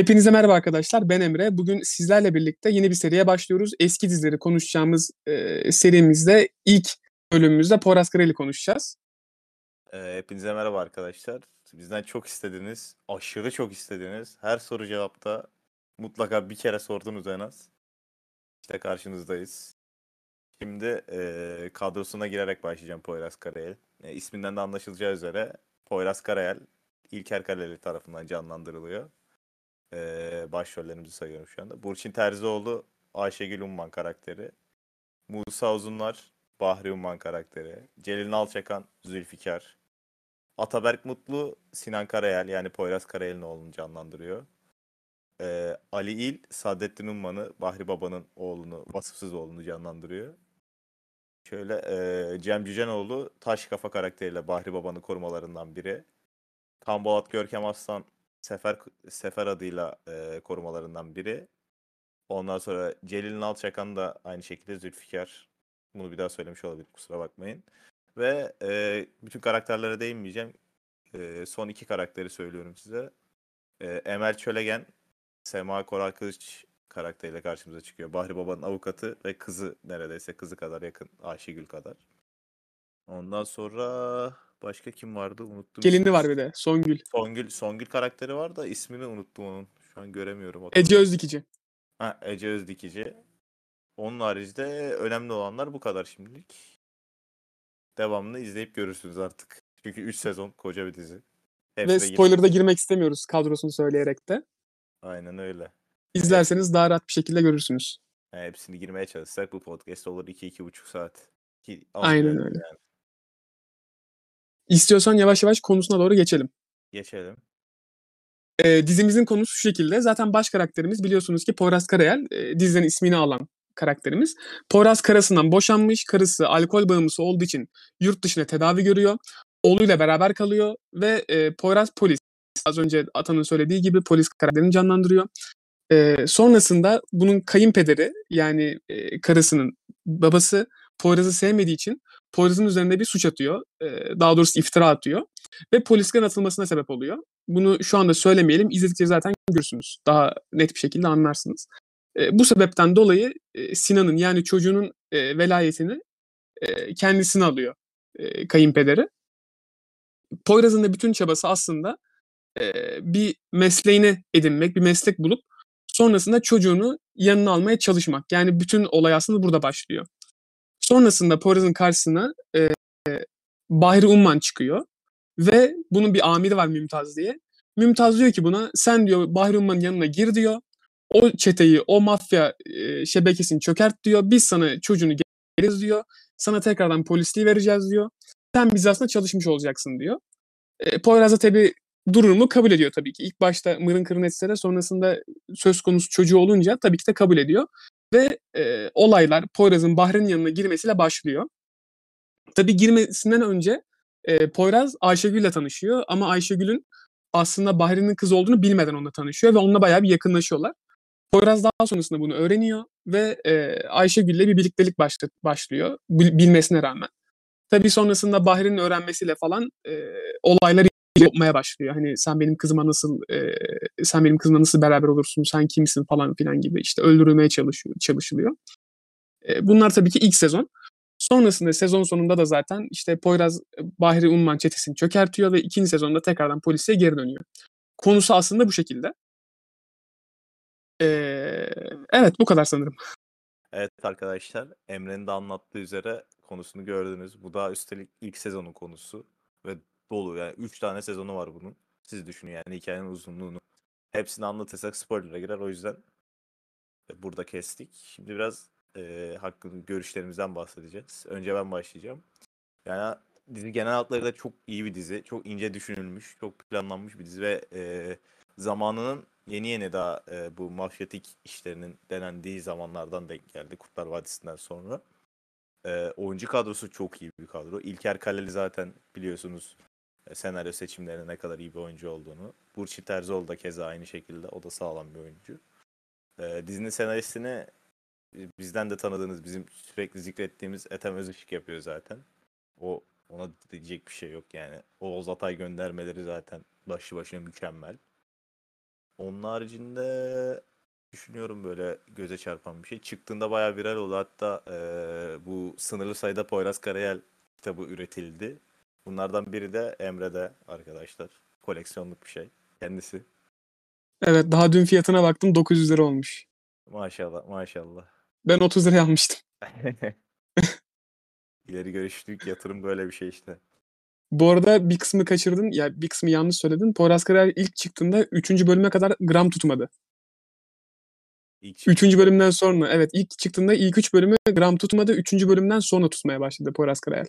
Hepinize merhaba arkadaşlar. Ben Emre. Bugün sizlerle birlikte yeni bir seriye başlıyoruz. Eski dizileri konuşacağımız e, serimizde ilk bölümümüzde Poyraz Karayel'i konuşacağız. Ee, hepinize merhaba arkadaşlar. Bizden çok istediniz, aşırı çok istediniz. Her soru cevapta mutlaka bir kere sordunuz en az. İşte karşınızdayız. Şimdi e, kadrosuna girerek başlayacağım Poyraz Karayel. E, isminden de anlaşılacağı üzere Poyraz Karayel İlker Kaleli tarafından canlandırılıyor. E, başrollerimizi sayıyorum şu anda. Burçin Terzioğlu Ayşegül Umman karakteri. Musa Uzunlar Bahri Umman karakteri. Celil Nalçakan Zülfikar. Ataberk Mutlu Sinan Karayel yani Poyraz Karayel'in oğlunu canlandırıyor. Ee, Ali İl Saadettin Umman'ı Bahri Baba'nın oğlunu, vasıfsız oğlunu canlandırıyor. Şöyle e, Cem Cücenoğlu Taş Kafa karakteriyle Bahri Baba'nın korumalarından biri. Kan Bolat Görkem Aslan Sefer Sefer adıyla e, korumalarından biri. Ondan sonra Celil Nalçakan da aynı şekilde Zülfikar. Bunu bir daha söylemiş olabilirim kusura bakmayın. Ve e, bütün karakterlere değinmeyeceğim. E, son iki karakteri söylüyorum size. E, Emel Çölegen, Sema Koral Kılıç karakteriyle karşımıza çıkıyor. Bahri Baba'nın avukatı ve kızı neredeyse kızı kadar yakın. Ayşegül kadar. Ondan sonra başka kim vardı unuttum. Gelini var bir de Songül. Songül, Songül karakteri var da ismini unuttum onun. Şu an göremiyorum. Ece Özdikici. Ha, Ece Özdikici. Onun haricinde önemli olanlar bu kadar şimdilik. Devamını izleyip görürsünüz artık. Çünkü 3 sezon koca bir dizi. Ve Hepsine gir- spoiler'da girmek istemiyoruz kadrosunu söyleyerek de. Aynen öyle. İzlerseniz daha rahat bir şekilde görürsünüz. Yani hepsini girmeye çalışsak bu podcast olur 2-2,5 saat. Ki Aynen öyle. Yani. İstiyorsan yavaş yavaş konusuna doğru geçelim. Geçelim. E, dizimizin konusu şu şekilde. Zaten baş karakterimiz biliyorsunuz ki Poyraz Karayel. E, dizinin ismini alan karakterimiz. Poyraz karısından boşanmış. Karısı alkol bağımlısı olduğu için yurt dışına tedavi görüyor. Oğluyla beraber kalıyor ve e, Poyraz polis. Az önce Atan'ın söylediği gibi polis karakterini canlandırıyor. E, sonrasında bunun kayınpederi yani e, karısının babası Poyraz'ı sevmediği için Poyraz'ın üzerinde bir suç atıyor. E, daha doğrusu iftira atıyor. Ve polislerin atılmasına sebep oluyor. Bunu şu anda söylemeyelim. İzledikçe zaten görürsünüz. Daha net bir şekilde anlarsınız. E, bu sebepten dolayı e, Sinan'ın yani çocuğunun e, velayetini e, kendisine alıyor e, kayınpederi. Poyraz'ın da bütün çabası aslında bir mesleğini edinmek, bir meslek bulup sonrasında çocuğunu yanına almaya çalışmak. Yani bütün olay aslında burada başlıyor. Sonrasında Poyraz'ın karşısına e, Bahri Umman çıkıyor ve bunun bir amiri var Mümtaz diye. Mümtaz diyor ki buna sen diyor Bahri Umman'ın yanına gir diyor. O çeteyi, o mafya e, şebekesini çökert diyor. Biz sana çocuğunu geliriz diyor. Sana tekrardan polisliği vereceğiz diyor. Sen biz aslında çalışmış olacaksın diyor. E, Poyraz da tabii durumu kabul ediyor tabii ki. İlk başta mırın kırın etse de sonrasında söz konusu çocuğu olunca tabii ki de kabul ediyor. Ve e, olaylar Poyraz'ın Bahri'nin yanına girmesiyle başlıyor. Tabii girmesinden önce e, Poyraz Ayşegül'le tanışıyor ama Ayşegül'ün aslında Bahri'nin kız olduğunu bilmeden onunla tanışıyor ve onunla bayağı bir yakınlaşıyorlar. Poyraz daha sonrasında bunu öğreniyor ve e, Ayşegül'le bir birliktelik başla, başlıyor bil- bilmesine rağmen. Tabii sonrasında Bahri'nin öğrenmesiyle falan e, olaylar yapmaya başlıyor. Hani sen benim kızıma nasıl e, sen benim kızımla nasıl beraber olursun, sen kimsin falan filan gibi işte öldürülmeye çalışıyor, çalışılıyor. E, bunlar tabii ki ilk sezon. Sonrasında sezon sonunda da zaten işte Poyraz Bahri Umman çetesini çökertiyor ve ikinci sezonda tekrardan polise geri dönüyor. Konusu aslında bu şekilde. Ee, evet bu kadar sanırım. Evet arkadaşlar Emre'nin de anlattığı üzere konusunu gördünüz. Bu da üstelik ilk sezonun konusu ve dolu yani 3 tane sezonu var bunun. Siz düşünün yani hikayenin uzunluğunu. Hepsini anlatırsak spoiler'a girer o yüzden burada kestik. Şimdi biraz e, hakkında görüşlerimizden bahsedeceğiz. Önce ben başlayacağım. Yani dizi genel hatlarıyla çok iyi bir dizi. Çok ince düşünülmüş, çok planlanmış bir dizi ve e, zamanının yeni yeni daha e, bu mafyatik işlerinin denendiği zamanlardan denk geldi. Kurtlar Vadisi'nden sonra. E, oyuncu kadrosu çok iyi bir kadro. İlker Kaleli zaten biliyorsunuz e, senaryo seçimlerine ne kadar iyi bir oyuncu olduğunu. Burçin Terzioğlu da keza aynı şekilde. O da sağlam bir oyuncu. E, dizinin senaristini bizden de tanıdığınız, bizim sürekli zikrettiğimiz Ethem Özışık yapıyor zaten. O ona diyecek bir şey yok yani. Oğuz Atay göndermeleri zaten başlı başına mükemmel. Onun haricinde düşünüyorum böyle göze çarpan bir şey. Çıktığında bayağı viral oldu. Hatta eee, bu sınırlı sayıda Poyraz Karayel kitabı üretildi. Bunlardan biri de Emre'de arkadaşlar. Koleksiyonluk bir şey. Kendisi. Evet daha dün fiyatına baktım 900 lira olmuş. Maşallah maşallah. Ben 30 liraya almıştım. İleri görüşlük yatırım böyle bir şey işte. Bu arada bir kısmı kaçırdın. Ya bir kısmı yanlış söyledin. Poyraz Karayel ilk çıktığında 3. bölüme kadar gram tutmadı. İlk 3. bölümden sonra evet ilk çıktığında ilk 3 bölümü gram tutmadı. 3. bölümden sonra tutmaya başladı Poyraz Karayel.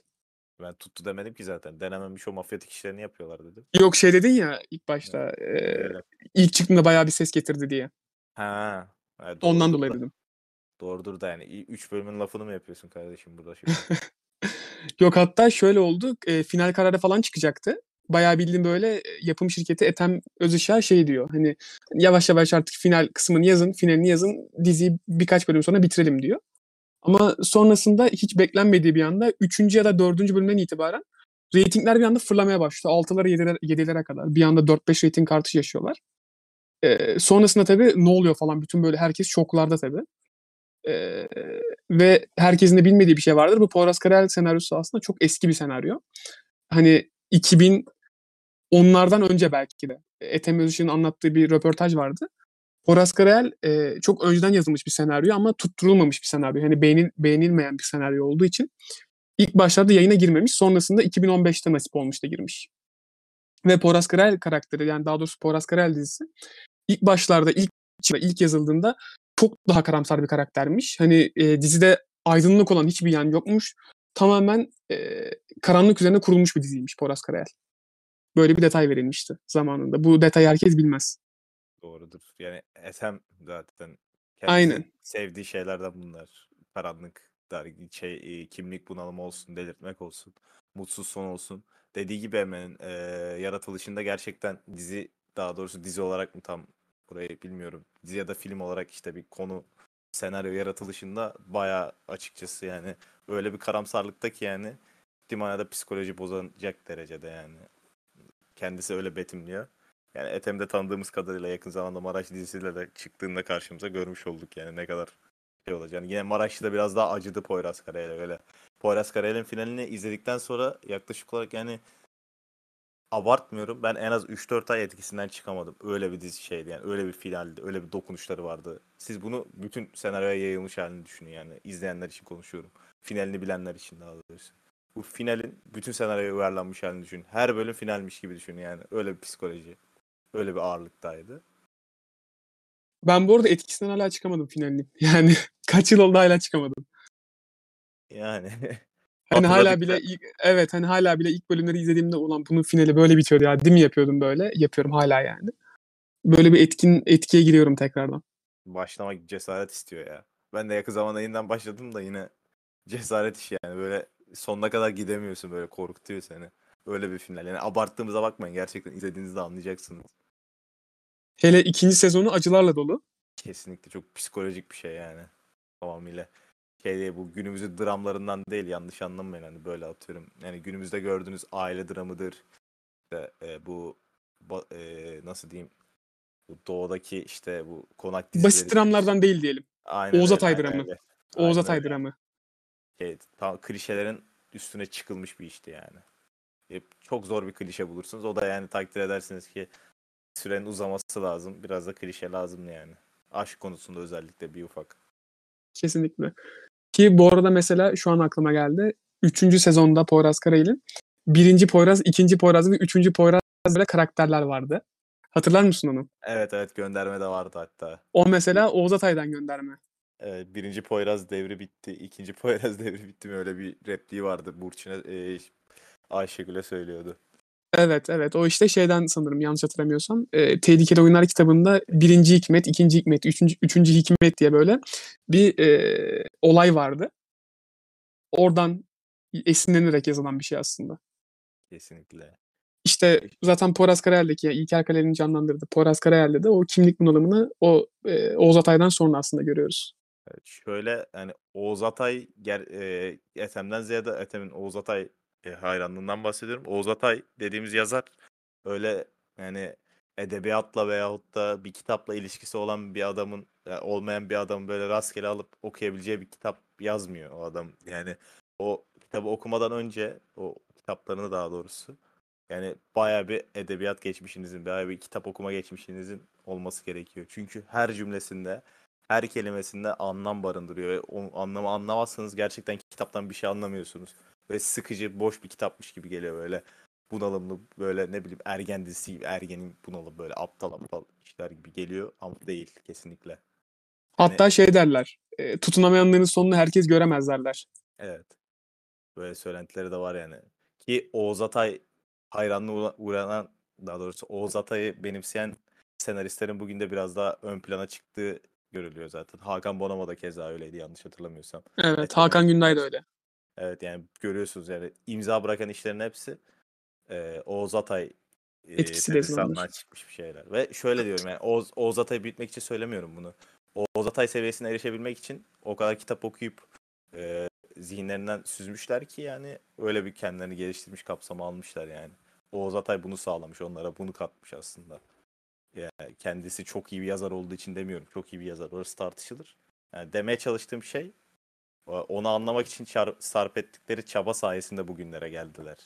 Ben tuttu demedim ki zaten. Denememiş o mafyatik işlerini yapıyorlar dedim. Yok şey dedin ya ilk başta. e, Öyle. ilk çıktığında bayağı bir ses getirdi diye. Ha. evet, Ondan doğrudur dolayı da- dedim. Doğrudur da yani. 3 bölümün lafını mı yapıyorsun kardeşim burada şimdi? Yok hatta şöyle oldu. e, final kararı falan çıkacaktı. Bayağı bildiğim böyle e, yapım şirketi Ethem Özışa şey diyor. Hani yavaş yavaş artık final kısmını yazın, finalini yazın. Diziyi birkaç bölüm sonra bitirelim diyor. Ama sonrasında hiç beklenmediği bir anda 3. ya da 4. bölümden itibaren reytingler bir anda fırlamaya başladı. 6'lara 7'lere, 7'lere kadar. Bir anda 4-5 reyting artışı yaşıyorlar. E, sonrasında tabii ne oluyor falan bütün böyle herkes şoklarda tabii. E, ve herkesin de bilmediği bir şey vardır. Bu Poyraz Karayel senaryosu aslında çok eski bir senaryo. Hani 2000 onlardan önce belki de. Ethem Özışık'ın anlattığı bir röportaj vardı. Poyraz Karayel e, çok önceden yazılmış bir senaryo ama tutturulmamış bir senaryo. Hani beğenil, beğenilmeyen bir senaryo olduğu için ilk başlarda yayına girmemiş. Sonrasında 2015'te nasip olmuş da girmiş. Ve Poyraz Karayel karakteri yani daha doğrusu Poyraz Karayel dizisi ilk başlarda ilk ilk yazıldığında çok daha karamsar bir karaktermiş. Hani e, dizide aydınlık olan hiçbir yan yokmuş. Tamamen e, karanlık üzerine kurulmuş bir diziymiş Poyraz Karayel. Böyle bir detay verilmişti zamanında. Bu detayı herkes bilmez. Doğrudur. Yani Ethem zaten Aynen. kendisinin sevdiği şeylerden bunlar. Karanlık, dergi, şey, e, kimlik bunalımı olsun, delirtmek olsun, mutsuz son olsun. Dediği gibi hemen e, yaratılışında gerçekten dizi, daha doğrusu dizi olarak mı tam burayı bilmiyorum. Dizi ya da film olarak işte bir konu, senaryo yaratılışında bayağı açıkçası yani öyle bir karamsarlıkta ki yani ihtimalle psikoloji bozulacak derecede yani. Kendisi öyle betimliyor. Yani Ethem'de tanıdığımız kadarıyla yakın zamanda Maraş dizisiyle de çıktığında karşımıza görmüş olduk yani ne kadar şey olacak. Yani yine Maraş'ta biraz daha acıdı Poyraz Karayel'e öyle. Poyraz Karayel'in finalini izledikten sonra yaklaşık olarak yani abartmıyorum. Ben en az 3-4 ay etkisinden çıkamadım. Öyle bir dizi şeydi yani. Öyle bir finaldi. Öyle bir dokunuşları vardı. Siz bunu bütün senaryoya yayılmış halini düşünün yani. izleyenler için konuşuyorum. Finalini bilenler için daha doğrusu. Bu finalin bütün senaryoya uyarlanmış halini düşün. Her bölüm finalmiş gibi düşün yani. Öyle bir psikoloji. Öyle bir ağırlıktaydı. Ben bu arada etkisinden hala çıkamadım finalini. Yani kaç yıl oldu hala çıkamadım. Yani Hani hala bile ilk, evet hani hala bile ilk bölümleri izlediğimde ulan bunun finali böyle bitiyordu ya. Değil mi yapıyordum böyle? Yapıyorum hala yani. Böyle bir etkin etkiye giriyorum tekrardan. başlamak cesaret istiyor ya. Ben de yakın zamanda yeniden başladım da yine cesaret işi yani. Böyle sonuna kadar gidemiyorsun böyle korkutuyor seni. Öyle bir final. Yani abarttığımıza bakmayın. Gerçekten izlediğinizde anlayacaksınız. Hele ikinci sezonu acılarla dolu. Kesinlikle çok psikolojik bir şey yani. Tamamıyla. Şey değil, bu günümüzün dramlarından değil yanlış anlamayın hani böyle atıyorum. Yani günümüzde gördüğünüz aile dramıdır. İşte, e, bu ba- e, nasıl diyeyim bu doğudaki işte bu konak dizileri. Basit dramlardan değil diyelim. Aynen Oğuz Atay aynen dramı. öyle. Oğuz Aynen Atay dramı. Şey, tam klişelerin üstüne çıkılmış bir işti yani. E, çok zor bir klişe bulursunuz. O da yani takdir edersiniz ki sürenin uzaması lazım. Biraz da klişe lazım yani. Aşk konusunda özellikle bir ufak. Kesinlikle. Ki bu arada mesela şu an aklıma geldi. Üçüncü sezonda Poyraz Karayel'in birinci Poyraz, ikinci Poyraz ve üçüncü Poyraz böyle karakterler vardı. Hatırlar mısın onu? Evet evet gönderme de vardı hatta. O mesela Oğuz Atay'dan gönderme. Evet, birinci Poyraz devri bitti. ikinci Poyraz devri bitti mi öyle bir repliği vardı. Burçin'e e, Ayşegül'e söylüyordu. Evet evet o işte şeyden sanırım yanlış hatırlamıyorsam e, Tehlikeli Oyunlar kitabında birinci hikmet, ikinci hikmet, üçüncü, üçüncü hikmet diye böyle bir e, olay vardı. Oradan esinlenerek yazılan bir şey aslında. Kesinlikle. İşte zaten Poyraz Karayel'deki yani İlker Kaleli'nin canlandırdığı Poyraz Karayel'de de o kimlik bunalımını o e, Oğuz Atay'dan sonra aslında görüyoruz. Evet, şöyle hani Oğuz Atay ger, e, Ethem'den ziyade Ethem'in Oğuz Atay e, hayranlığından bahsediyorum. Oğuz Atay dediğimiz yazar öyle yani edebiyatla veyahut da bir kitapla ilişkisi olan bir adamın yani olmayan bir adamın böyle rastgele alıp okuyabileceği bir kitap yazmıyor o adam. Yani o kitabı okumadan önce o kitaplarını daha doğrusu yani bayağı bir edebiyat geçmişinizin, bayağı bir kitap okuma geçmişinizin olması gerekiyor. Çünkü her cümlesinde, her kelimesinde anlam barındırıyor ve o anlamı anlamazsanız gerçekten kitaptan bir şey anlamıyorsunuz. Ve sıkıcı, boş bir kitapmış gibi geliyor böyle bunalımlı böyle ne bileyim ergen dizisi gibi ergenin bunalım böyle aptal aptal işler gibi geliyor ama değil kesinlikle. Hatta şey derler. E, tutunamayanların sonunu herkes göremez derler. Evet. Böyle söylentileri de var yani. Ki Oğuz Atay hayranlığı uğranan daha doğrusu Oğuz Atay'ı benimseyen senaristlerin bugün de biraz daha ön plana çıktığı görülüyor zaten. Hakan Bonomo da keza öyleydi yanlış hatırlamıyorsam. Evet, Hakan. Günday da öyle. Evet yani görüyorsunuz yani imza bırakan işlerin hepsi e, Oğuz Atay e, Etkisi de yazılandır. Peterson'dan çıkmış bir şeyler. Ve şöyle diyorum yani Oğuz, Oğuz Atay'ı büyütmek için söylemiyorum bunu. Oğuz Atay seviyesine erişebilmek için o kadar kitap okuyup e, zihinlerinden süzmüşler ki yani öyle bir kendilerini geliştirmiş kapsama almışlar yani. Oğuz Atay bunu sağlamış onlara bunu katmış aslında. Yani kendisi çok iyi bir yazar olduğu için demiyorum. Çok iyi bir yazar. Orası tartışılır. Yani demeye çalıştığım şey onu anlamak için sarf ettikleri çaba sayesinde bugünlere geldiler.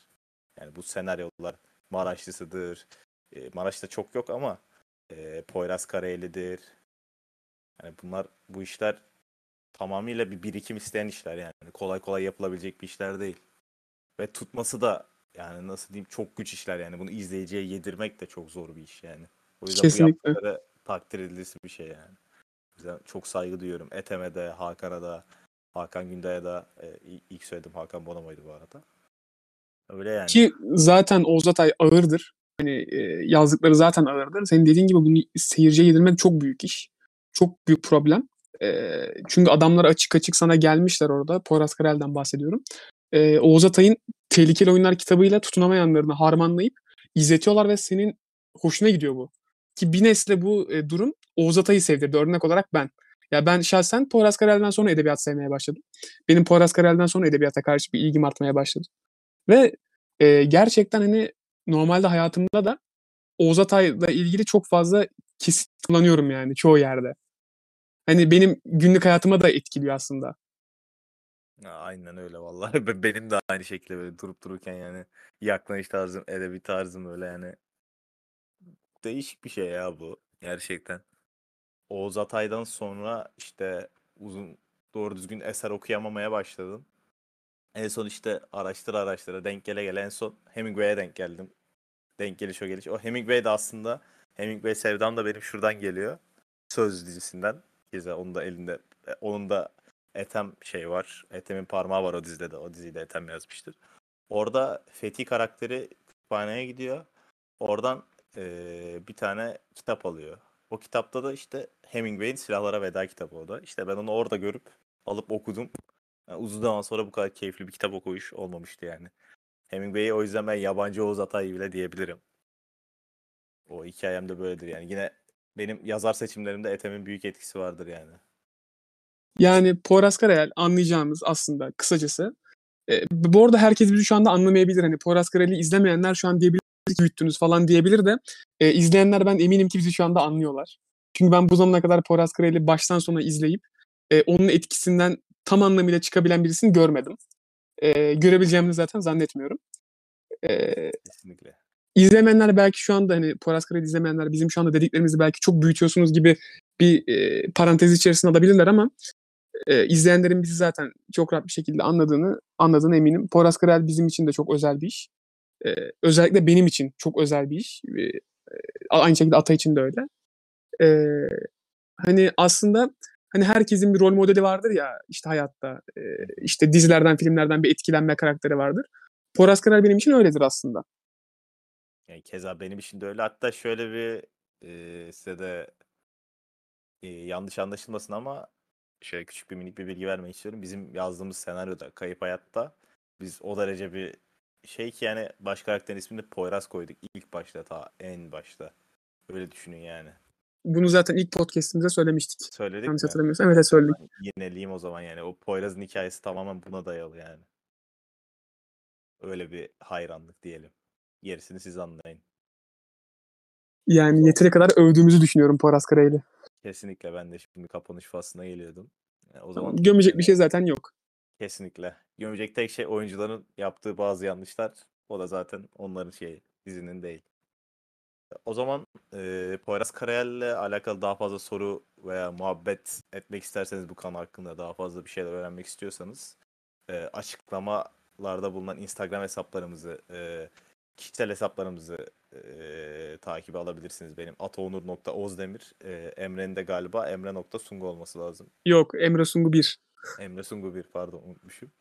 Yani bu senaryolar Maraşlısıdır. E, Maraş'ta çok yok ama e, Poyraz Karayeli'dir. Yani bunlar bu işler tamamıyla bir birikim isteyen işler yani. Kolay kolay yapılabilecek bir işler değil. Ve tutması da yani nasıl diyeyim çok güç işler yani. Bunu izleyiciye yedirmek de çok zor bir iş yani. O yüzden Kesinlikle. bu yaptıkları takdir edilisi bir şey yani. O yüzden çok saygı duyuyorum. Etem'e de, Hakan'a da, Hakan Günday'a da e, ilk söyledim Hakan Bonomo'ydu bu arada. Öyle yani. Ki zaten Oğuz Atay ağırdır. Hani e, yazdıkları zaten ağırdır. Senin dediğin gibi bunu seyirciye yedirmek çok büyük iş. Çok büyük problem. E, çünkü adamlar açık açık sana gelmişler orada. Poyraz Karayel'den bahsediyorum. E, Oğuz Atay'ın Tehlikeli Oyunlar kitabıyla tutunamayanlarını harmanlayıp izletiyorlar ve senin hoşuna gidiyor bu. Ki bir nesle bu e, durum Oğuz Atay'ı sevdirdi. Örnek olarak ben. Ya ben şahsen Poyraz Karayel'den sonra edebiyat sevmeye başladım. Benim Poyraz Karayel'den sonra edebiyata karşı bir ilgim artmaya başladı. Ve e, gerçekten hani normalde hayatımda da Oğuz Atay'la ilgili çok fazla kesit kullanıyorum yani çoğu yerde. Hani benim günlük hayatıma da etkiliyor aslında. Aynen öyle vallahi. Be- Benim de aynı şekilde böyle durup dururken yani yaklanış tarzım, edebi tarzım öyle yani. Değişik bir şey ya bu gerçekten. Oğuz Atay'dan sonra işte uzun doğru düzgün eser okuyamamaya başladım. En son işte araştıra araştıra denk gele gele en son Hemingway'e denk geldim. Denk geliş o geliş. O Hemingway de aslında Hemingway sevdam da benim şuradan geliyor. Söz dizisinden. Keza onun da elinde e, onun da Ethem şey var. Ethem'in parmağı var o dizide de. O diziyi de Ethem yazmıştır. Orada Fethi karakteri kütüphaneye gidiyor. Oradan eee, bir tane kitap alıyor. O kitapta da işte Hemingway'in Silahlara Veda kitabı o da. İşte ben onu orada görüp alıp okudum. Yani uzun zaman sonra bu kadar keyifli bir kitap okuyuş olmamıştı yani. Hemingway'i o yüzden ben yabancı Oğuz Atay bile diyebilirim. O hikayem de böyledir yani. Yine benim yazar seçimlerimde Ethem'in büyük etkisi vardır yani. Yani Poyraz anlayacağımız aslında kısacası. E, bu arada herkes bizi şu anda anlamayabilir. Hani Poyraz izlemeyenler şu an diyebilir büyüttünüz falan diyebilir de e, izleyenler ben eminim ki bizi şu anda anlıyorlar. Çünkü ben bu zamana kadar Poyraz Karayel'i baştan sona izleyip e, onun etkisinden tam anlamıyla çıkabilen birisini görmedim. E, görebileceğimi zaten zannetmiyorum. E, Kesinlikle. izlemeyenler belki şu anda hani Poyraz Karayel'i izlemeyenler bizim şu anda dediklerimizi belki çok büyütüyorsunuz gibi bir e, parantez içerisine alabilirler ama e, izleyenlerin bizi zaten çok rahat bir şekilde anladığını anladığını eminim. Poyraz Karayel bizim için de çok özel bir iş. E, özellikle benim için çok özel bir iş. E, aynı şekilde Ata için de öyle. E, hani aslında hani herkesin bir rol modeli vardır ya işte hayatta. E, işte dizilerden, filmlerden bir etkilenme karakteri vardır. Poyraz Karayel benim için öyledir aslında. Yani keza benim için de öyle. Hatta şöyle bir e, size de e, yanlış anlaşılmasın ama şöyle küçük bir minik bir bilgi vermek istiyorum. Bizim yazdığımız senaryoda Kayıp Hayat'ta biz o derece bir şey ki yani baş karakterin ismini de Poyraz koyduk ilk başta ta en başta. Öyle düşünün yani. Bunu zaten ilk podcast'imizde söylemiştik. Söyledik Yanlış mi? hatırlamıyorsam. Evet söyledik. Ben Yineleyeyim o zaman yani. O Poyraz'ın hikayesi tamamen buna dayalı yani. Öyle bir hayranlık diyelim. Gerisini siz anlayın. Yani yeteri kadar övdüğümüzü düşünüyorum Poyraz Karayel'i. Kesinlikle ben de şimdi kapanış faslına geliyordum. E, O zaman Tamam, gömecek bir şey zaten yok. Kesinlikle. Gömecek tek şey oyuncuların yaptığı bazı yanlışlar. O da zaten onların şeyi, dizinin değil. O zaman e, Poyraz Karayel'le alakalı daha fazla soru veya muhabbet etmek isterseniz bu konu hakkında daha fazla bir şeyler öğrenmek istiyorsanız e, açıklamalarda bulunan Instagram hesaplarımızı, e, kişisel hesaplarımızı e, takibe alabilirsiniz. Benim ataonur.ozdemir, e, Emre'nin de galiba emre.sungu olması lazım. Yok Emre Sungu 1. Emre Sungu bir pardon unutmuşum.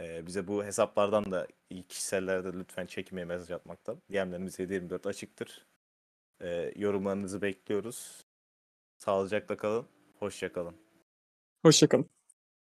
Ee, bize bu hesaplardan da kişisellerde lütfen çekmeye mesaj atmaktan. DM'lerimiz 724 açıktır. Ee, yorumlarınızı bekliyoruz. Sağlıcakla kalın. Hoşça kalın. Hoşçakalın.